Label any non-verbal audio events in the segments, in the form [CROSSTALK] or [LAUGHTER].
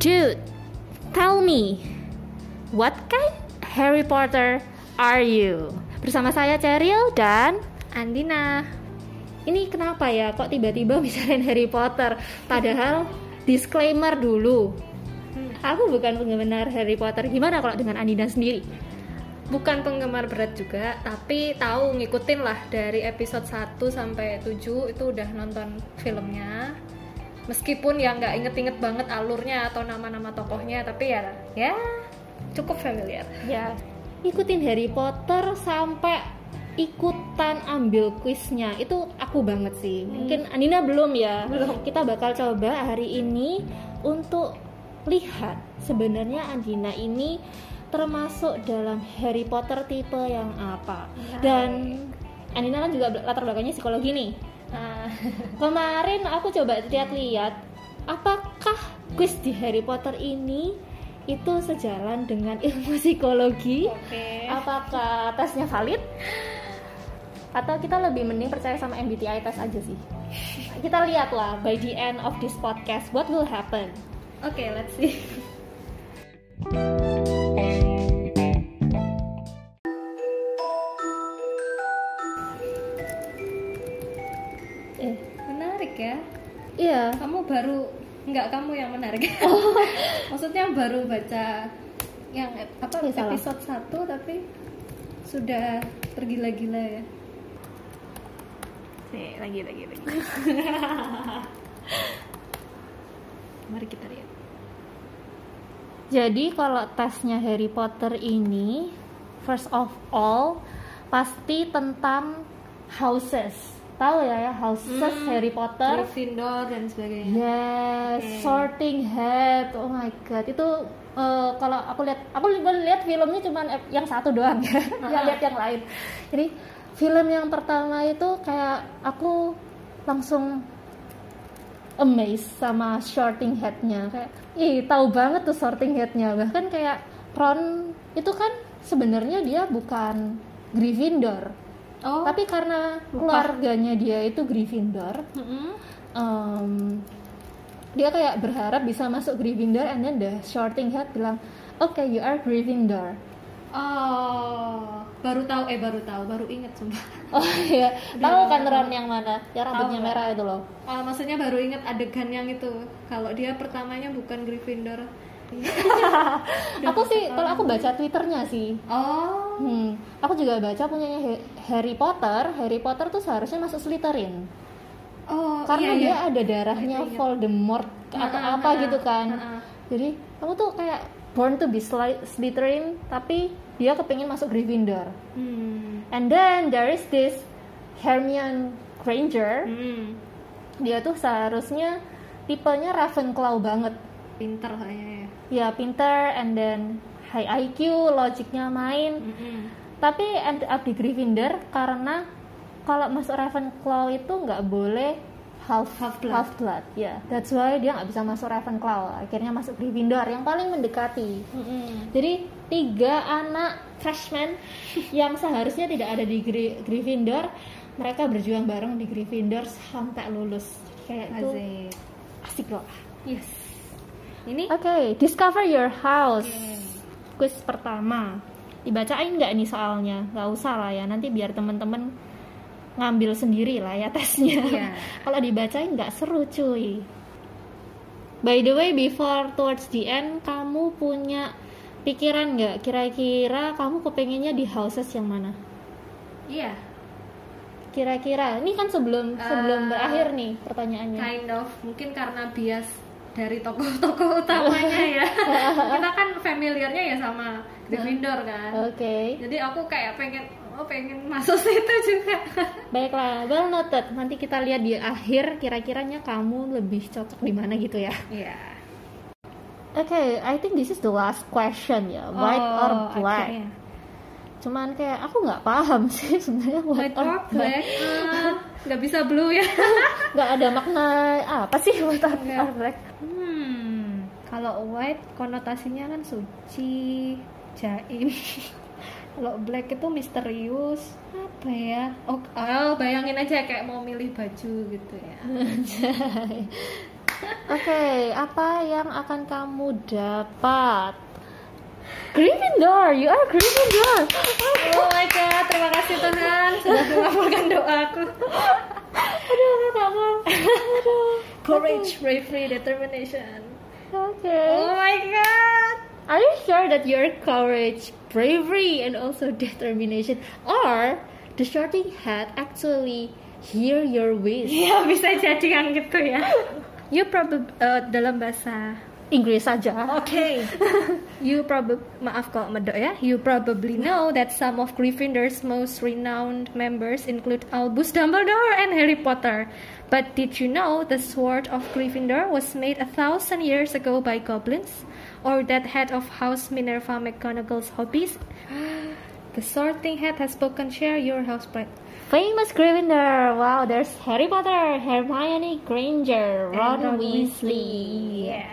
Dude, tell me, what kind Harry Potter are you? Bersama saya Cheryl dan Andina. ini kenapa ya kok tiba-tiba [LAUGHS] misalnya Harry Potter? Padahal disclaimer dulu. Aku bukan penggemar Harry Potter. Gimana kalau dengan Andina sendiri? Bukan penggemar berat juga, tapi tahu ngikutin lah dari episode 1 sampai 7 itu udah nonton filmnya. Meskipun ya nggak inget-inget banget alurnya atau nama-nama tokohnya, tapi ya ya cukup familiar. Ya, ikutin Harry Potter sampai ikutan ambil kuisnya itu aku banget sih. Mungkin Andina belum ya. Belum. Kita bakal coba hari ini untuk lihat sebenarnya Andina ini termasuk dalam Harry Potter tipe yang apa. Menarik. Dan Andina kan juga latar belakangnya psikologi nih. Nah, [LAUGHS] Kemarin aku coba lihat-lihat apakah kuis di Harry Potter ini itu sejalan dengan [LAUGHS] ilmu psikologi? Oke. Apakah tesnya valid? Atau kita lebih mending percaya sama MBTI test aja sih? [LAUGHS] Kita lihat lah by the end of this podcast what will happen. Oke, let's see. Baru nggak kamu yang menarik. [LAUGHS] Maksudnya baru baca yang apa Ya, salah. episode 1 tapi sudah tergila-gila ya. Nih, lagi lagi lagi. [LAUGHS] Mari kita lihat. Jadi kalau tesnya Harry Potter ini first of all pasti tentang houses. Tahu ya ya houses Hmm, Harry Potter. Gryffindor dan sebagainya. Yes, Oke. Sorting Hat. Oh my god, itu eh, kalau aku lihat aku li- lihat filmnya cuman ep- yang satu doang [LAUGHS] ya. Nggak Ah. lihat yang lain. Jadi film yang pertama itu kayak aku langsung amazed sama sorting headnya kayak ih tahu banget tuh sorting headnya bahkan kayak Ron itu kan sebenarnya dia bukan Gryffindor Oh, tapi karena keluarganya dia itu Gryffindor Mm-mm. um, dia kayak berharap bisa masuk Gryffindor and then the Sorting Hat bilang oke you are Gryffindor Oh, baru tahu eh baru tahu, baru inget sumpah. [LAUGHS] oh iya tahu kan Ron yang mana yang rambutnya Tahu, merah itu loh Oh, maksudnya baru inget adegan yang itu. Kalau dia pertamanya bukan Gryffindor. [LAUGHS] aku sih kalau aku baca twitternya sih Oh, hmm, aku juga baca punyanya Harry Potter Harry Potter tuh seharusnya masuk Slytherin oh karena iya, dia iya. ada darahnya Itu ingat. Voldemort atau apa gitu kan jadi kamu tuh kayak born to be Sly- Slytherin tapi dia kepingin masuk Gryffindor Hmm. And then there is this Hermione Granger. Hmm. Dia tuh seharusnya tipenya Ravenclaw banget. Pinter kayaknya ya. Pinter and then high IQ, logiknya main. Mm-mm. Tapi end up di Gryffindor karena kalau masuk Ravenclaw itu nggak boleh half Half-blood. half blood. Ya, that's why dia nggak bisa masuk Ravenclaw. Akhirnya masuk Gryffindor yang paling mendekati. Mm-mm. Jadi tiga anak freshman [LAUGHS] yang seharusnya tidak ada di Gry- Gryffindor, mereka berjuang bareng di Gryffindor sampai lulus. Kayak itu Asik. asik loh. Yes. Ini Oke, discover your house. Oke. Quiz pertama. Dibacain nggak nih soalnya? Nggak usah lah ya. Nanti biar temen-temen ngambil sendiri lah ya tesnya. Iya. [LAUGHS] Kalau dibacain nggak seru cuy. By the way, before towards the end, kamu punya pikiran nggak? Kira-kira kamu kepengennya di houses yang mana? Iya, Kira-kira, ini kan sebelum sebelum Eh, berakhir nih pertanyaannya. kind of. Mungkin karena bias dari tokoh-tokoh utamanya [LAUGHS] ya. Kita kan familiarnya ya sama Gryffindor kan. Oke, Jadi aku kayak pengen oh pengen masuk situ juga. [LAUGHS] baiklah, well noted. Nanti kita lihat di akhir kira-kiranya kamu lebih cocok di mana gitu ya. Iya. Oke, I think this is the last question ya, white Oh, or black. akhirnya. Cuman kayak aku nggak paham [LAUGHS] sih sebenarnya white, White or black? Ah, Nggak bisa blue ya? Nggak ada makna apa sih white or or black? Kalau white konotasinya kan suci, jaim. [LAUGHS] kalau black itu misterius, apa ya? Oh, oh, bayangin aja kayak mau milih baju gitu ya. [LAUGHS] Oke, apa yang akan kamu dapat? Gryffindor, you are Gryffindor. Oh my god, terima kasih Tuhan sudah mengabulkan doaku. [LAUGHS] Aduh, mau. Aduh. Courage, bravery, determination. Oke. Oh my god. Are you sure that your courage, bravery, and also [LAUGHS] determination are the sorting hat actually hear your wish? Ya bisa jadi yang gitu ya. You probably dalam bahasa Inggris saja. Okay. [LAUGHS] you probably maaf kalau medok ya. You probably know that some of Gryffindor's most renowned members include Albus Dumbledore and Harry Potter. But did you know the sword of Gryffindor was made a thousand years ago by goblins? Or that head of House Minerva McGonagall's hobbies? [GASPS] the sorting hat has spoken. Share your house pride. Famous Gryffindor. Wow, there's Harry Potter, Hermione Granger, Ron, Ron Weasley. Yeah.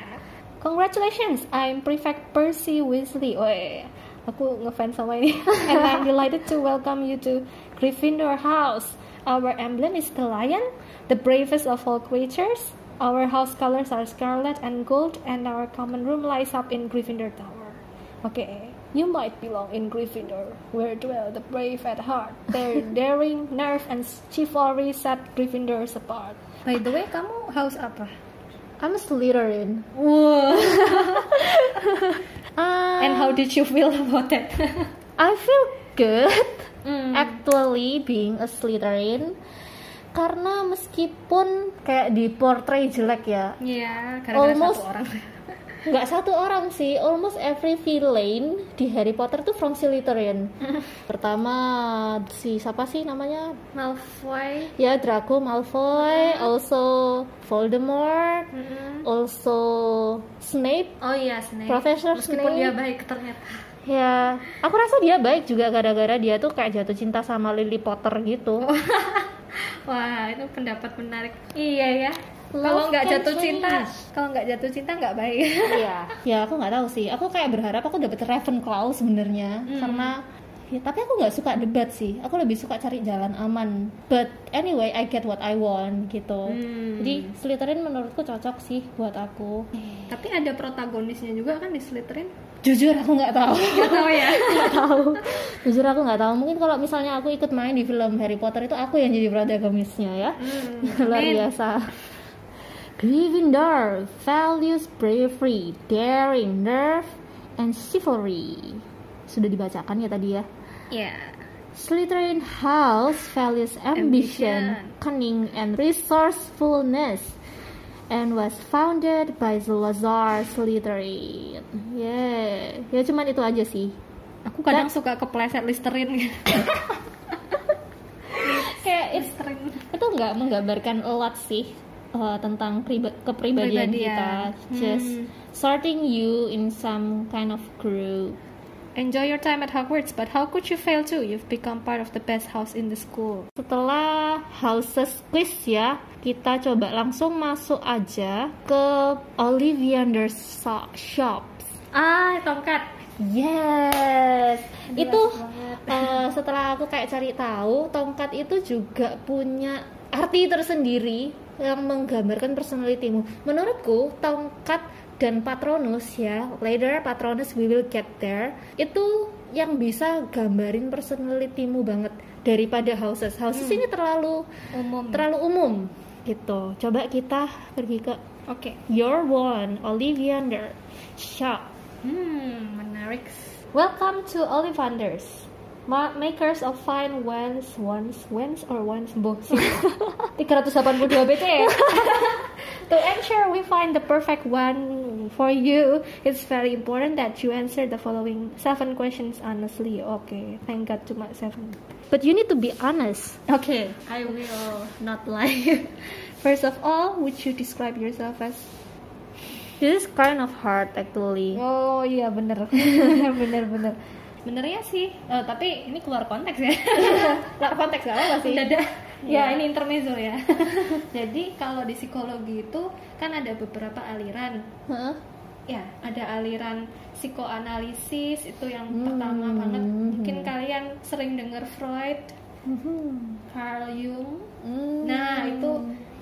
Congratulations, I'm Prefect Percy Weasley. Oh, aku ngefans sama ini. [LAUGHS] And I'm delighted to welcome you to Gryffindor House. Our emblem is the lion, the bravest of all creatures. Our house colors are scarlet and gold, and our common room lies up in Gryffindor Tower. Okay, you might belong in Gryffindor, where dwell the brave at heart. Their [LAUGHS] daring, nerve, and chivalry set Gryffindors apart. By the way, kamu house apa? I'm a Slytherin. Uh, [LAUGHS] [LAUGHS] And how did you feel about that? I feel good Hmm. actually being a Slytherin karena meskipun kayak di portray jelek ya Iya, Almost. satu orang. [LAUGHS] nggak satu orang sih almost every villain di Harry Potter tuh from Slytherin [LAUGHS] pertama si siapa sih namanya Malfoy. ya Draco Malfoy also Voldemort Mm-mm. also Snape Oh iya, Snape. Profesor Meskipun Snape. dia baik ternyata. Ya aku rasa dia baik juga gara-gara dia tuh kayak jatuh cinta sama Lily Potter gitu [LAUGHS] Wah, itu pendapat menarik. Iya ya. Kalau nggak jatuh cinta, kalau nggak jatuh cinta nggak baik. Iya. ya aku nggak tahu sih. Aku kayak berharap aku dapet Ravenclaw sebenarnya Hmm. karena ya, tapi aku nggak suka debat sih. Aku lebih suka cari jalan aman. But anyway, I get what I want gitu. Hmm. Jadi Slytherin menurutku cocok sih buat aku. Tapi ada protagonisnya juga kan di Slytherin. Jujur aku nggak tahu. [LAUGHS] Nggak tahu ya. [LAUGHS] Nggak tahu. Jujur aku nggak tahu. Mungkin kalau misalnya aku ikut main di film Harry Potter itu aku yang jadi protagonisnya ya. Hmm. [LAUGHS] Luar biasa. Gryffindor values bravery, daring, nerve, and chivalry. Sudah dibacakan ya tadi ya. Iya. Slytherin House values ambition, Ambition. cunning, and resourcefulness, and was founded by Salazar Slytherin. Yeah, ya cuman itu aja sih. Aku kadang suka kepleset Listerin gitu. [LAUGHS] Kayak it's Listerin. itu nggak menggambarkan a lot sih uh, tentang priba- kepribadian Kepribadian. kita just Hmm. sorting you in some kind of group Enjoy your time at Hogwarts, but how could you fail to? You've become part of the best house in the school. setelah houses quiz ya kita coba langsung masuk aja ke Ollivander's shops Ah, tongkat. yes Jelas itu banget. uh, setelah aku kayak cari tahu tongkat itu juga punya arti tersendiri yang menggambarkan personalitimu menurutku tongkat dan patronus ya later patronus we will get there itu yang bisa gambarin personalitimu banget daripada houses houses Hmm. ini terlalu Umum. terlalu umum gitu coba kita pergi ke Oke. your one Ollivander shop Hmm, menarik. Welcome to Ollivanders. Ma- makers of fine wines, wines, wines or wines both. [LAUGHS] [LAUGHS] 382 BT. [LAUGHS] to ensure we find the perfect one for you, it's very important that you answer the following seven questions honestly. Okay, thank God cuma seven. but you need to be honest Okay, I will not lie. [LAUGHS] First of all, would you describe yourself as? this is kind of hard actually Oh iya bener, [LAUGHS] bener bener bener. Benernya sih, eh, tapi ini keluar konteks ya. [LAUGHS] Nggak konteks gak apa sih Dada. [LAUGHS] Iya. Ya ini intermezzo ya. [LAUGHS] Jadi kalau di psikologi itu kan ada beberapa aliran. Heeh. Ya, ada aliran psikoanalisis itu yang Hmm. pertama banget. Mungkin kalian sering dengar Freud, Mhm. Carl Jung. Hmm. Nah, itu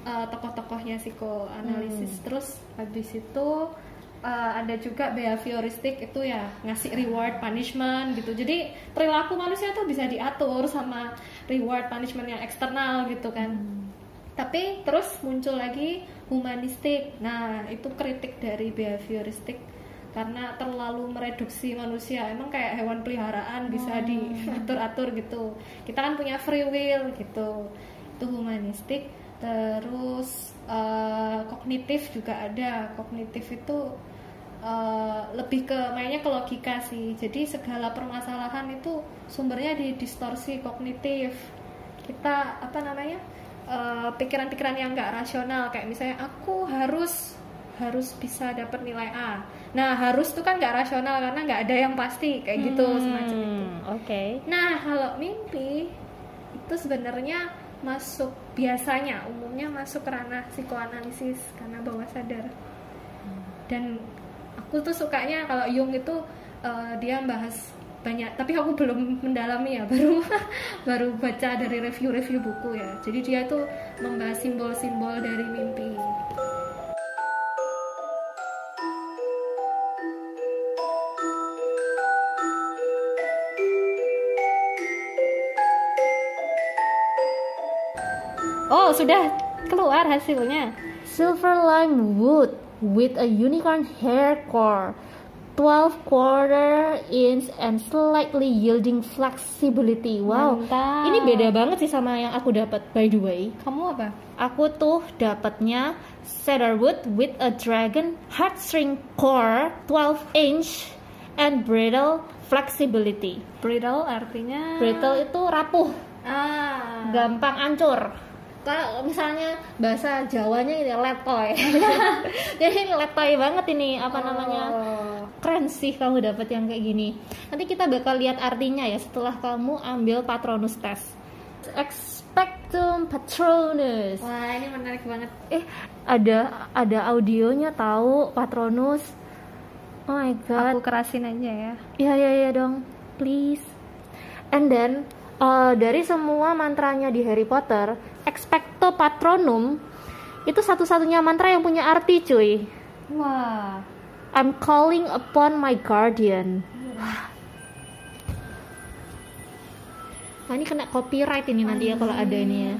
uh, tokoh-tokohnya psikoanalisis Hmm. terus habis itu uh, ada juga behavioristik itu ya ngasih reward punishment gitu. Jadi perilaku manusia tuh bisa diatur sama reward punishment yang eksternal gitu kan. Tapi terus muncul lagi humanistik. Nah itu kritik dari behavioristik. Karena terlalu mereduksi manusia. Emang kayak hewan peliharaan bisa diatur-atur gitu. Kita kan punya free will gitu. Itu humanistik. Terus eh, kognitif juga ada. Kognitif itu eh, lebih ke mainnya ke logika sih jadi segala permasalahan itu sumbernya di distorsi kognitif kita apa namanya eh, pikiran-pikiran yang nggak rasional kayak misalnya aku harus harus bisa dapat nilai A. Nah harus tuh kan nggak rasional karena nggak ada yang pasti kayak gitu semacam itu. Hmm, Oke. Nah kalau mimpi itu sebenarnya masuk biasanya umumnya masuk ranah psikoanalisis karena bawah sadar. Dan aku tuh sukanya kalau Jung itu eh, dia bahas banyak tapi aku belum mendalami ya [LAUGHS] baru baru baca dari review-review buku ya. Jadi dia tuh membahas simbol-simbol dari mimpi. Oh sudah keluar hasilnya. Silver lime wood with a unicorn hair core, 12 quarter inch and slightly yielding flexibility. Wow, Mantap. ini beda banget sih sama yang aku dapat by the way. kamu apa Aku tuh dapatnya cedarwood with a dragon heartstring core, 12 inch and brittle flexibility. brittle artinya Brittle itu rapuh, ah gampang hancur. Kalau misalnya bahasa Jawanya ini letoy. [LAUGHS] Jadi letoy banget ini apa namanya? Oh. Keren sih kamu dapat yang kayak gini. Nanti kita bakal lihat artinya ya setelah kamu ambil Patronus test. Expectum Patronus. wah ini menarik banget Eh, ada ada audionya tahu Patronus. Oh my god. aku kerasin aja ya Iya iya iya dong, please. And then uh, dari semua mantranya di Harry Potter, expecto patronum itu satu-satunya mantra yang punya arti, cuy. wah I'm calling upon my guardian. Nah, ini kena copyright ini nanti ya kalau ada ini ya.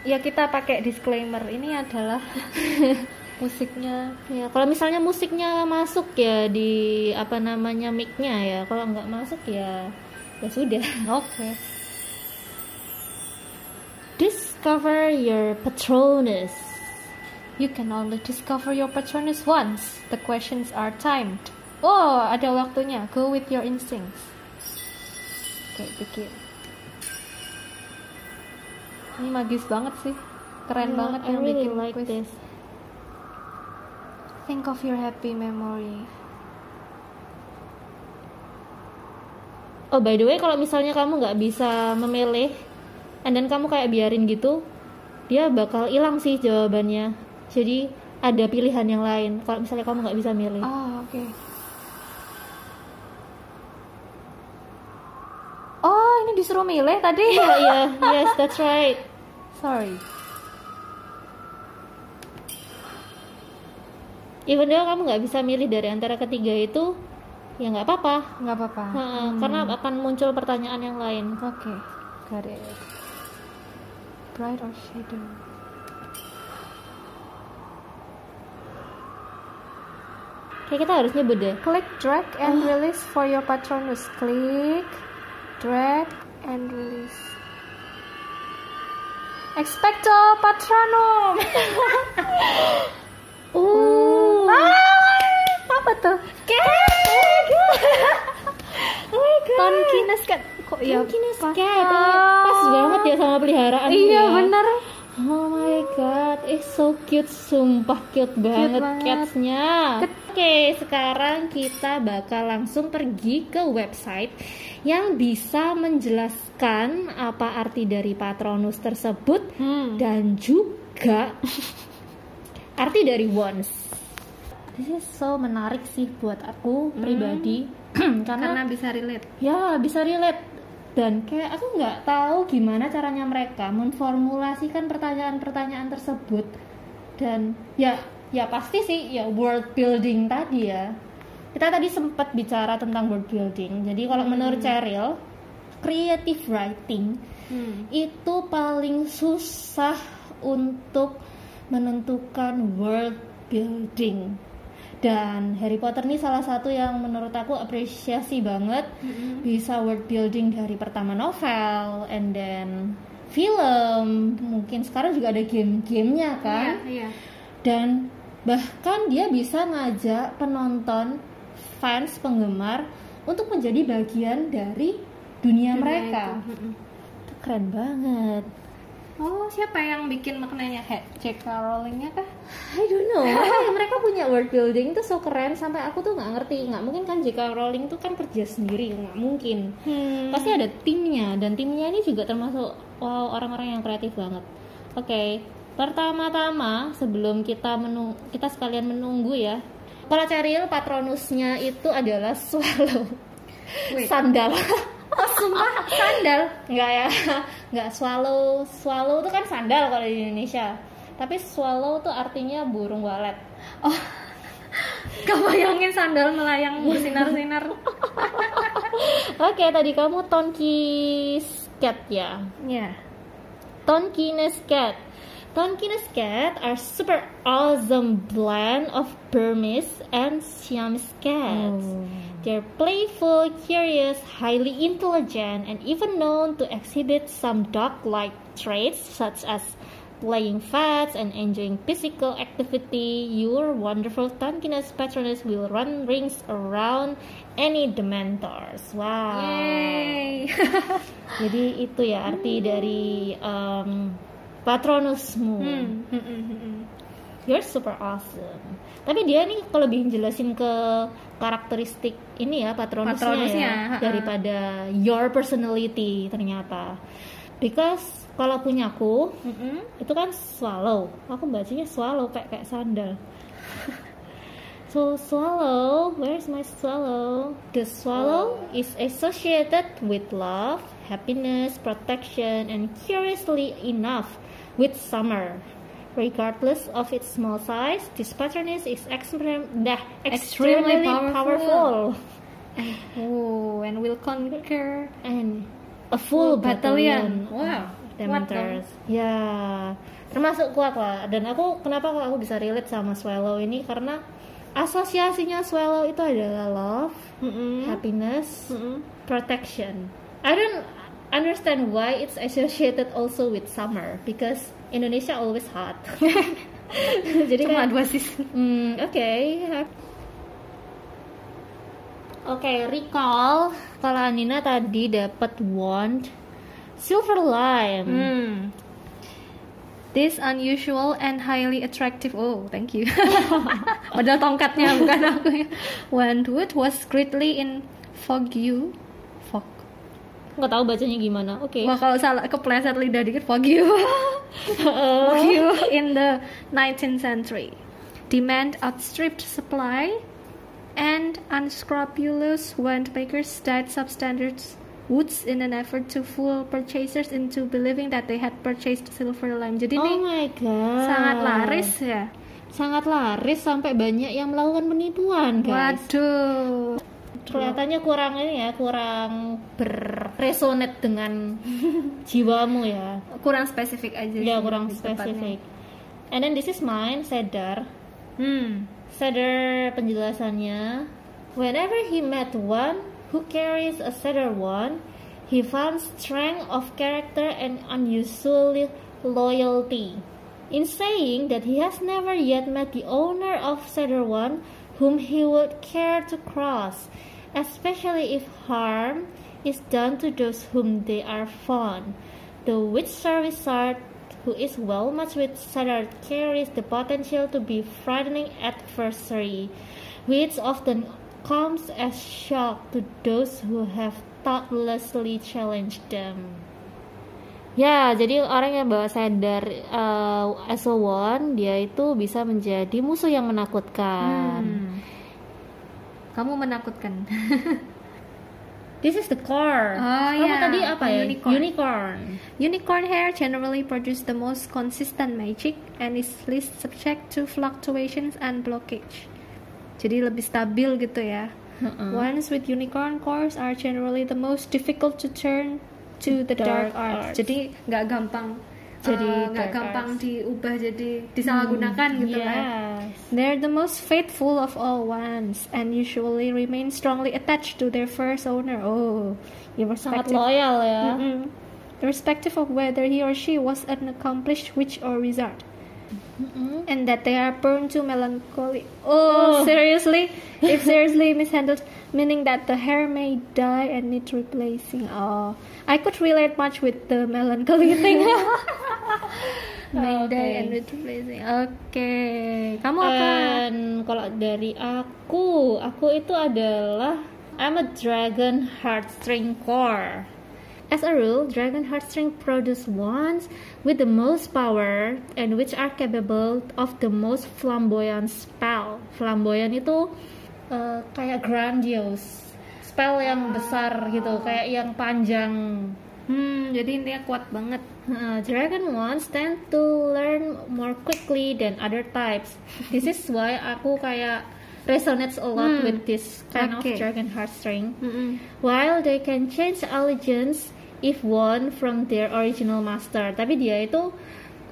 ya kita pakai disclaimer ini adalah [LAUGHS] musiknya Ya, kalau misalnya musiknya masuk ya di apa namanya mic-nya ya. Kalau nggak masuk ya ya sudah. [LAUGHS] oke Discover your Patronus. You can only discover your patronus once. The questions are timed. Oh, ada waktunya. Go with your instincts. Oke, pikir. Ini magis banget sih. Keren Yeah, banget I yang really bikin like quiz. this. Think of your happy memory. Oh by the way kalau misalnya kamu nggak bisa memilih, and then kamu kayak biarin gitu, dia bakal hilang sih jawabannya. Jadi ada pilihan yang lain. Kalau misalnya kamu nggak bisa milih. Oh, oke. Oh, ini disuruh milih tadi. Oh iya, yes that's right. [LAUGHS] Sorry. Even though kamu nggak bisa milih dari antara ketiga itu, ya nggak apa-apa. Nggak apa-apa. Ha-ha, Karena akan muncul pertanyaan yang lain. Oke, got it. Bright or shadow? Kayak kita harus nyebut deh. Click, drag, and release for your Patronus. Klik, drag, and release. Expecto Patronum. [LAUGHS] Uh, Ah, apa tuh? Cake. God. Tonkinus cat. Kok ya? Pas- cat. Pas banget ya sama peliharaan Iya ya. bener. Oh my god, it's so cute, sumpah cute banget, banget. catsnya. Oke, sekarang kita bakal langsung pergi ke website yang bisa menjelaskan apa arti dari Patronus tersebut Hmm. dan juga [LAUGHS] arti dari wands. Is so menarik sih buat aku pribadi. [CLEARS THROAT] Karena Karena bisa relate. ya bisa relate. Dan kayak aku nggak tahu gimana caranya mereka memformulasikan pertanyaan-pertanyaan tersebut. Dan ya ya pasti sih ya world building tadi ya. Kita tadi sempat bicara tentang world building. Jadi kalau menurut Cheryl creative writing Hmm. itu paling susah untuk menentukan world building dan Harry Potter ini salah satu yang menurut aku apresiasi banget. Mm-mm. bisa world building dari pertama novel and then film. Mungkin sekarang juga ada game-gamenya kan. Iya, iya. dan bahkan dia bisa ngajak penonton fans penggemar untuk menjadi bagian dari dunia, Dunia mereka. itu keren banget Oh, siapa yang bikin maknanya? He, J.K. Rowling-nya kah? I don't know mereka punya world building itu so keren sampai aku tuh nggak ngerti nggak mungkin kan jika Rowling tuh kan kerja sendiri nggak mungkin Hmm. pasti ada timnya dan timnya ini juga termasuk wow, orang-orang yang kreatif banget oke pertama-tama sebelum kita menung kita sekalian menunggu ya kalau Cheryl patronusnya itu adalah swallow Wait. sandal Oh, [LAUGHS] sumpah sandal. nggak ya [LAUGHS] nggak swallow swallow itu kan sandal kalau di Indonesia tapi swallow tuh artinya burung walet Oh. [LAUGHS] Gak bayangin sandal melayang bersinar-sinar. oke tadi kamu Tonki's cat ya Ya. Tonkinese cat. Tonkinese cat are super awesome blend of Burmese and Siamese cats. They're playful, curious, highly intelligent, and even known to exhibit some dog-like traits such as playing fast and enjoying physical activity. Your wonderful Tonkinese patroness will run rings around any Dementors. Wow. Yay. [LAUGHS] Jadi itu ya arti dari um, patronusmu. Hmm, hmm, hmm, hmm, hmm. You're super awesome. Tapi dia nih kalau lebih jelasin ke karakteristik ini ya patronusnya, Patronusnya, ya daripada your personality ternyata. Because kalau punyaku Mm-mm. itu kan swallow. Aku bacanya swallow kayak kayak sandal. [LAUGHS] So swallow, where's my swallow? The swallow is associated with love, happiness, protection, and curiously enough, with summer. Regardless of its small size, this patronus is extrem- dah, extremely, Extremely powerful. powerful. Oh, and will conquer and a full battalion. battalion. Wow. Dementors. Ya, termasuk kuat lah. Dan aku kenapa kok aku bisa relate sama Swallow ini karena asosiasinya Swallow itu adalah love, Mm-mm. happiness, Mm-mm. protection. I don't understand why it's associated also with summer because Indonesia always hot. [LAUGHS] Jadi Cuma kayak dua season. Hmm, oke. Oke, recall kalau Anina tadi dapat wand silver lime. Hmm. This unusual and highly attractive. Oh, thank you. [LAUGHS] Padahal tongkatnya bukan aku ya. Wandwood was greatly in you. Nggak tahu bacanya gimana. Oke. Wah kalau salah kepleset lidah dikit fog you. [LAUGHS] fog you in the 19th century. Demand outstripped supply, and unscrupulous windmakers dyed substandard woods in an effort to fool purchasers into believing that they had purchased silver lime. Jadi oh ini my god. sangat laris ya. Sangat laris sampai banyak yang melakukan penipuan, guys. Waduh. Kelihatannya kurang ini ya, kurang berresonate dengan [LAUGHS] jiwamu ya. Kurang spesifik aja. Ya sih kurang lebih tepatnya. spesifik. And then this is mine, Cedar. Hmm. Cedar penjelasannya. Whenever he met one who carries a cedar wand, he found strength of character and unusual loyalty. In saying that he has never yet met the owner of cedar wand whom he would care to cross, especially if harm is done to those whom they are fond. The witch wizard who is well matched with Cedar carries the potential to be frightening adversary, which often comes as shock to those who have thoughtlessly challenged them. Ya, jadi orang yang bawa sadar uh, as a one, dia itu bisa menjadi musuh yang menakutkan. Hmm. Kamu menakutkan. [LAUGHS] This is the core. Oh, Kamu yeah. tadi apa ya? Unicorn. Unicorn. Unicorn hair generally produce the most consistent magic and is least subject to fluctuations and blockage. Jadi lebih stabil gitu ya. Heeh. Ones with unicorn cores are generally the most difficult to turn to the dark, Dark arts. arts. Jadi nggak gampang Jadi eh, nggak dark gampang diubah jadi disalahgunakan gitu kan. Yes. They're the most faithful of all ones and usually remain strongly attached to their first owner. Oh, Sangat loyal ya. Mm-mm. irrespective of whether he or she was an accomplished witch or wizard. Mm-mm. And that they are prone to melancholy. Oh, Oh. seriously? If seriously mishandled, meaning that the hair may die and need replacing. Oh, I could relate much with the melancholy [LAUGHS] thing. may [LAUGHS] Oke. die and need replacing. Oke, kamu apa? Dan kalau dari aku, aku itu adalah I'm a dragon heartstring core. As a rule, dragon heartstring produce wands with the most power and which are capable of the most flamboyant spell. Flamboyant itu eh, kayak grandiose, spell yang besar gitu, kayak yang panjang. Hmm, jadi intinya kuat banget. Uh, dragon wands tend to learn more quickly than other types. This is why aku kayak resonates a lot Hmm. with this kind Okay. of dragon heartstring. Mm-mm. While they can change allegiance if won from their original master, tapi dia itu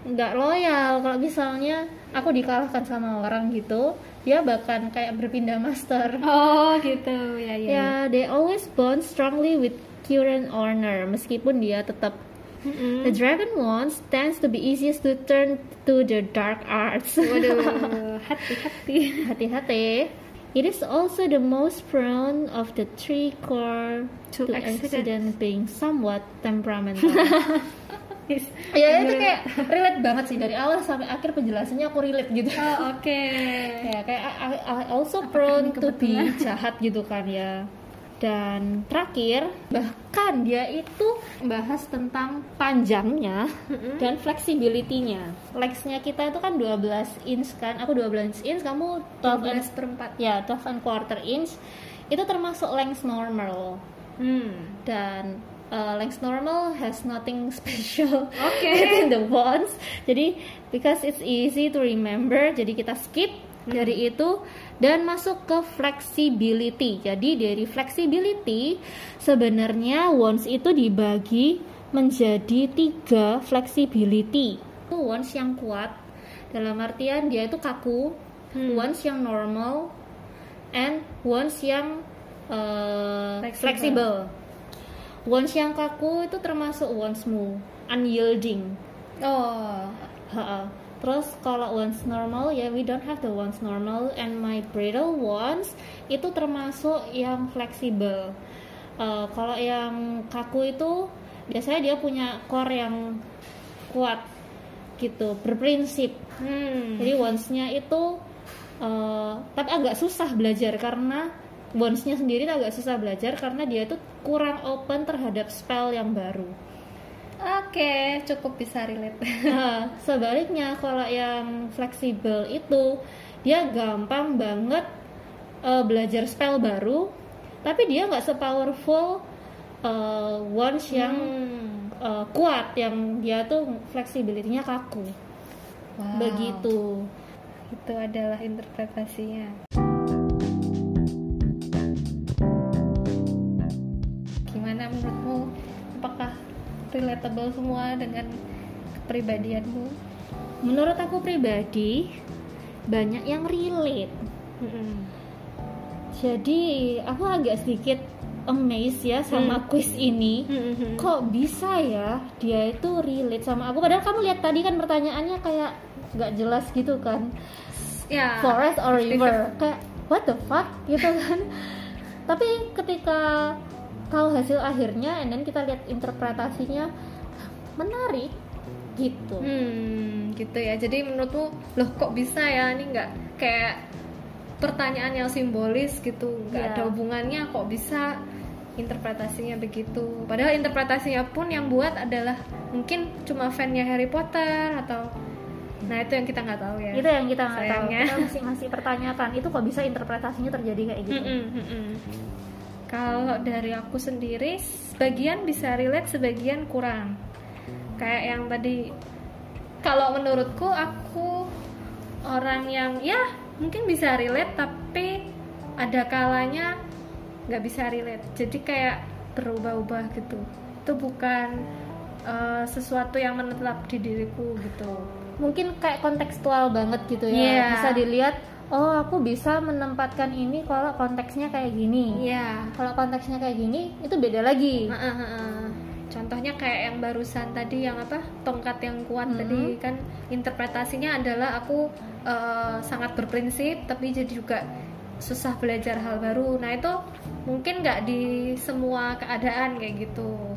nggak loyal. Kalau misalnya aku dikalahkan sama orang gitu, dia bahkan kayak berpindah master. Oh, gitu. Ya, ya. Ya, they always bond strongly with current owner, meskipun dia tetap Mm-mm. The dragon wands tends to be easiest to turn to the dark arts. Waduh, [LAUGHS] hati-hati. Hati-hati. It is also the most prone of the three core To to, accident. accident being somewhat temperamental. [LAUGHS] Ya itu kayak relate banget sih dari awal sampai akhir penjelasannya aku relate gitu. Oh, oke. [LAUGHS] ya kayak I, I- also prone to be [LAUGHS] jahat gitu kan ya. Dan terakhir bahkan dia itu bahas tentang panjangnya Mm-mm. dan flexibility-nya. Legs-nya kita itu kan 12 inch kan, aku 12 inch, kamu 12 and, 12 per 4. ya 12 and quarter inch. Itu termasuk length normal Hmm. dan uh, length normal has nothing [LAUGHS] special Oke. within the wands. Jadi because it's easy to remember, jadi kita skip dari itu dan masuk ke flexibility. Jadi dari flexibility sebenarnya wands itu dibagi menjadi tiga flexibility. Itu wands yang kuat dalam artian dia itu kaku, Hmm. yang normal, and wands yang uh, Flexible. flexible. Wands yang kaku itu termasuk wandsmu, unyielding. Oh. Ha-ha. Terus kalau wands normal ya we don't have the wands normal and my brittle wands itu termasuk yang fleksibel. Eh, kalau yang kaku itu biasanya dia punya core yang kuat gitu, berprinsip. Hmm. Jadi wandsnya itu eh, tapi agak susah belajar karena wandsnya sendiri tuh agak susah belajar karena dia itu kurang open terhadap spell yang baru. Oke, cukup bisa relate. [LAUGHS] Nah, sebaliknya kalau yang fleksibel itu dia gampang banget eh, belajar spell baru, tapi dia nggak sepowerful eh, wands yang Hmm. eh, kuat, yang dia tuh fleksibilitasnya kaku. Wow. Begitu. Itu adalah interpretasinya. Relatable semua dengan kepribadianmu? Menurut aku pribadi banyak yang relate. Jadi aku agak sedikit amazed ya sama quiz ini. Mm-mm. kok bisa ya dia itu relate sama aku padahal kamu lihat tadi kan pertanyaannya kayak nggak jelas gitu kan Ya. forest or river kayak what the fuck gitu kan [LAUGHS] tapi ketika tahu hasil akhirnya and then kita lihat interpretasinya menarik gitu Hmm, gitu ya. Jadi menurutmu, loh kok bisa ya? Ini nggak kayak pertanyaan yang simbolis gitu, nggak Iya. ada hubungannya. Kok bisa interpretasinya begitu? Padahal interpretasinya pun yang buat adalah mungkin cuma fannya Harry Potter atau, nah itu yang kita nggak tahu ya. itu yang kita nggak tahu kita masih masih pertanyakan itu kok bisa interpretasinya terjadi kayak gitu Mm-mm, mm-mm. Kalau dari aku sendiri, sebagian bisa relate, sebagian kurang. Kayak yang tadi, kalau menurutku aku orang yang ya mungkin bisa relate, tapi ada kalanya nggak bisa relate. Jadi kayak berubah-ubah gitu. Itu bukan uh, sesuatu yang menetap di diriku gitu. Mungkin kayak kontekstual banget gitu ya. Iya. Bisa dilihat oh aku bisa menempatkan ini kalau konteksnya kayak gini Iya. kalau konteksnya kayak gini itu beda lagi Heeh, heeh. Contohnya kayak yang barusan tadi yang apa tongkat yang kuat Hmm. tadi kan interpretasinya adalah aku eh, sangat berprinsip tapi jadi juga susah belajar hal baru. Nah itu mungkin nggak di semua keadaan kayak gitu.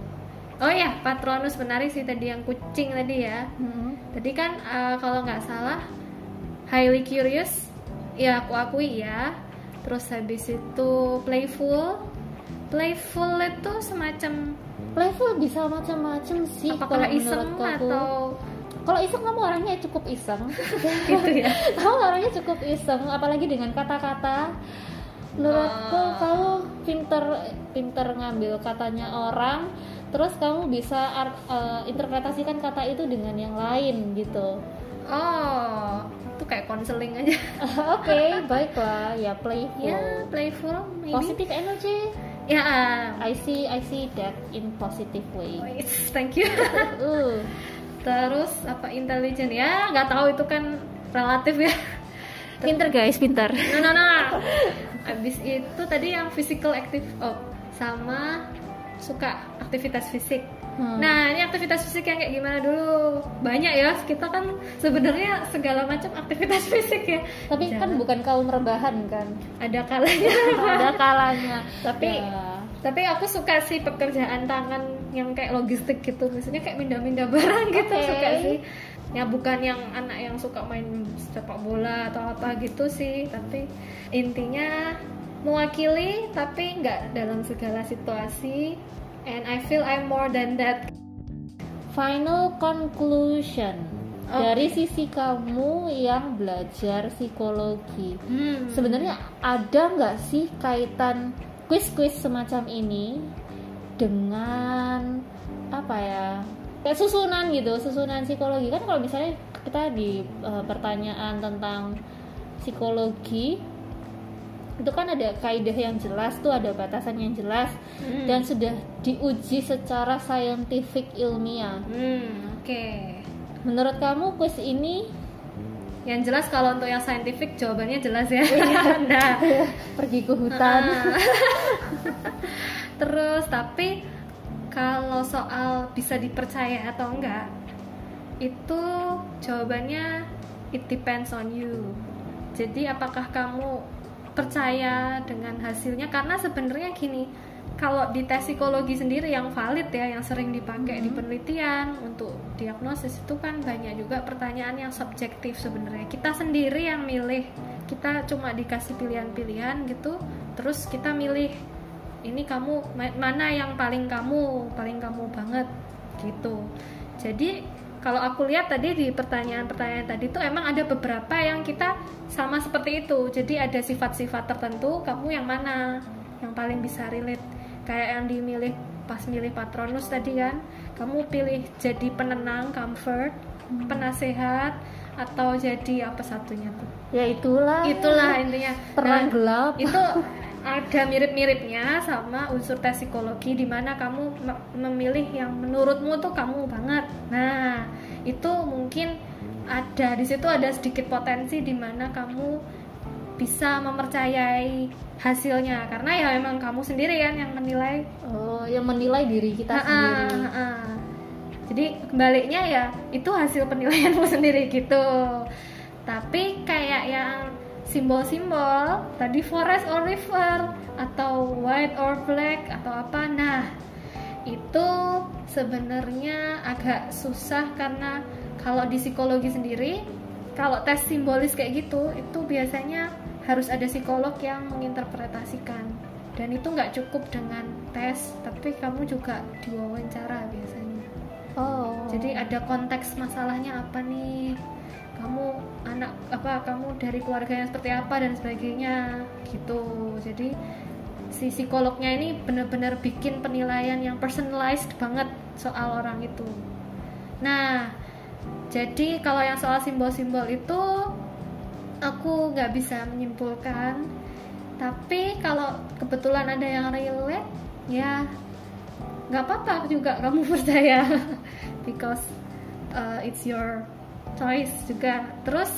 Oh ya Patronus menarik sih tadi yang kucing tadi ya. Mm-mm. Tadi kan eh, kalau nggak salah highly curious, ya aku akui ya. Terus habis itu playful, playful itu semacam playful bisa macam-macam sih apakah kalau iseng menurutku aku. atau kalau iseng kamu orangnya cukup iseng [LAUGHS] gitu ya? kamu orangnya cukup iseng apalagi dengan kata-kata menurutku Oh. kamu pinter pinter ngambil katanya orang terus kamu bisa eh, interpretasikan kata itu dengan yang lain gitu Oh, itu kayak konseling aja. oke baiklah ya playful ya, playful maybe. positive energy Ya, I see I see that in positive way wait, thank you. [LAUGHS] uh Terus apa intelijen ya? Nggak tahu itu kan relatif ya. pinter guys pinter No, no, no. [LAUGHS] Abis itu tadi yang physical active, oh, sama suka aktivitas fisik. Hmm. Nah, ini aktivitas fisik yang kayak gimana dulu? Banyak ya, kita kan sebenarnya segala macam aktivitas [LAUGHS] fisik ya. tapi kan Jangan. bukan kaum rebahan kan Ada kalanya. [LAUGHS] ada kalanya Tapi- Ya. Tapi aku suka sih pekerjaan tangan yang kayak logistik gitu, misalnya kayak mindah-mindah barang [LAUGHS] gitu Oke. suka sih. Ya bukan yang anak yang suka main sepak bola atau apa gitu sih, tapi intinya mewakili tapi nggak dalam segala situasi. And I feel I'm more than that. final conclusion Oke. dari sisi kamu yang belajar psikologi Hmm. sebenarnya ada nggak sih kaitan quiz-quiz semacam ini dengan apa ya kayak susunan gitu susunan psikologi kan kalau misalnya kita di eh, pertanyaan tentang psikologi itu kan ada kaidah yang jelas tuh ada batasan yang jelas Hmm. dan sudah diuji secara saintifik ilmiah. Hmm, oke. Menurut kamu quiz ini Yang jelas kalau untuk yang scientific jawabannya jelas ya. [LAUGHS] nah, [LAUGHS] pergi ke hutan? [LAUGHS] Terus tapi kalau soal bisa dipercaya atau enggak itu jawabannya it depends on you. Jadi apakah kamu percaya dengan hasilnya. Karena sebenarnya gini kalau di tes psikologi sendiri yang valid ya yang sering dipakai di penelitian untuk diagnosis itu kan banyak juga pertanyaan yang subjektif sebenarnya. Kita sendiri yang milih kita cuma dikasih pilihan-pilihan gitu terus kita milih ini kamu ma- mana yang paling kamu paling kamu banget? Gitu. Jadi kalau aku lihat tadi di pertanyaan-pertanyaan tadi tuh emang ada beberapa yang kita sama seperti itu. Jadi ada sifat-sifat tertentu kamu yang mana yang paling bisa relate? Kayak yang dimilih pas milih patronus tadi kan? Kamu pilih jadi penenang comfort penasehat atau jadi apa satunya tuh? Ya itulah. itulah intinya. Terang Nah, gelap. itu [LAUGHS] ada mirip-miripnya sama unsur tes psikologi di mana kamu me- memilih yang menurutmu tuh kamu banget. Nah, itu mungkin ada di situ ada sedikit potensi di mana kamu bisa mempercayai hasilnya karena ya memang kamu sendiri kan yang menilai Oh, yang menilai diri kita Ha-ha, sendiri. ha-ha. Jadi kebaliknya ya itu hasil penilaianmu [LAUGHS] sendiri gitu. Tapi kayak yang simbol-simbol tadi forest or river atau white or black atau apa. Nah, itu sebenarnya agak susah karena kalau di psikologi sendiri kalau tes simbolis kayak gitu itu biasanya harus ada psikolog yang menginterpretasikan dan itu nggak cukup dengan tes tapi kamu juga diwawancara biasanya Oh. jadi ada konteks masalahnya apa nih kamu anak apa kamu dari keluarga yang seperti apa dan sebagainya gitu jadi si psikolognya ini benar-benar bikin penilaian yang personalized banget soal orang itu. Nah, jadi kalau yang soal simbol-simbol itu aku nggak bisa menyimpulkan. Tapi kalau kebetulan ada yang relate, ya nggak apa-apa juga kamu [LAUGHS] percaya because uh, it's your choice juga. Terus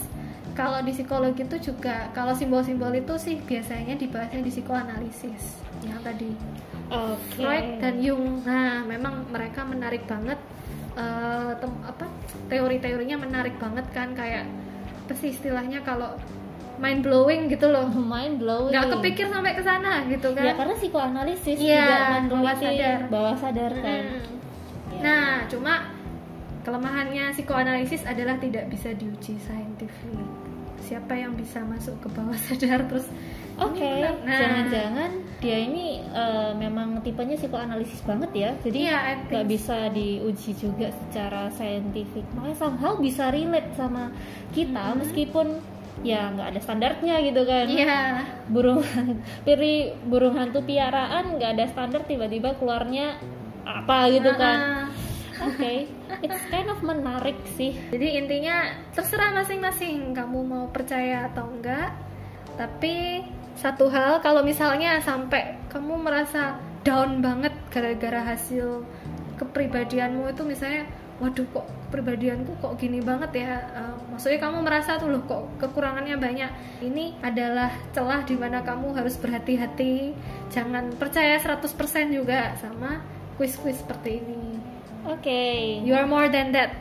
kalau di psikologi itu juga kalau simbol-simbol itu sih biasanya dibahasnya di psikoanalisis yang tadi Oke. Freud dan Jung. Nah, memang mereka menarik banget tem- apa teori-teorinya menarik banget kan kayak apa sih istilahnya kalau mind blowing gitu loh. [LAUGHS] mind blowing. Nggak kepikir sampai ke sana gitu kan. Ya karena psikoanalisis Iya, juga bawah sadar. bawah sadar kan. Mm. Ya. Nah, cuma kelemahannya psikoanalisis adalah tidak bisa diuji scientific. Siapa yang bisa masuk ke bawah [LAUGHS] sadar terus Oke, benar. Nah, jangan-jangan dia ini eh, memang tipenya psikoanalisis banget ya, jadi Iya, nggak bisa diuji juga secara saintifik. Makanya somehow bisa relate sama kita meskipun ya nggak ada standarnya gitu kan. Iya. Burung piri burung hantu piaraan nggak ada standar tiba-tiba keluarnya apa gitu kan. Oke, it's kind of menarik sih. Jadi intinya terserah masing-masing kamu mau percaya atau enggak. Tapi satu hal kalau misalnya sampai kamu merasa down banget gara-gara hasil kepribadianmu itu misalnya waduh kok kepribadianku kok gini banget ya Eh, maksudnya kamu merasa tuh loh kok kekurangannya banyak ini adalah celah di mana kamu harus berhati-hati jangan percaya 100% juga sama kuis-kuis seperti ini Oke. you are more than that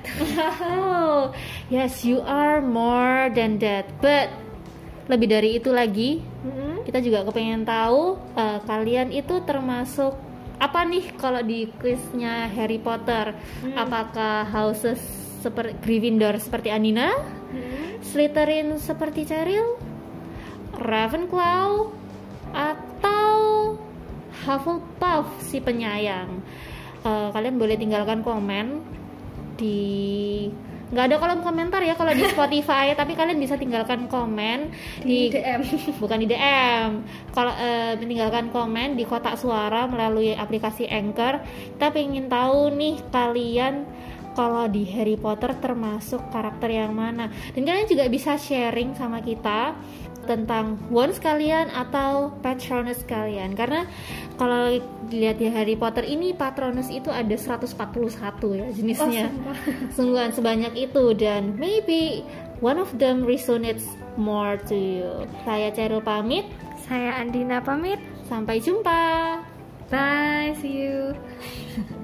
Oh, yes, you are more than that. But lebih dari itu lagi, Mm-mm. kita juga kepengen tahu eh, kalian itu termasuk apa nih kalau di quiznya Harry Potter? Hmm. Apakah houses seperti Gryffindor seperti Anina, Mm-mm. Slytherin seperti Cheryl, Ravenclaw, atau Hufflepuff si penyayang? Eh, kalian boleh tinggalkan komen di nggak ada kolom komentar ya kalau di Spotify [LAUGHS] tapi kalian bisa tinggalkan komen di DM [LAUGHS] bukan di DM kalau eh, meninggalkan komen di kotak suara melalui aplikasi Anchor. Kita ingin tahu nih kalian kalau di Harry Potter termasuk karakter yang mana. Dan kalian juga bisa sharing sama kita tentang wands kalian atau patronus kalian karena kalau dilihat di Harry Potter ini patronus itu ada 141 ya jenisnya. Oh, [LAUGHS] sungguhan sebanyak itu dan maybe one of them resonates more to you. Saya Cheryl pamit, saya Andina pamit. Sampai jumpa. bye see you [LAUGHS]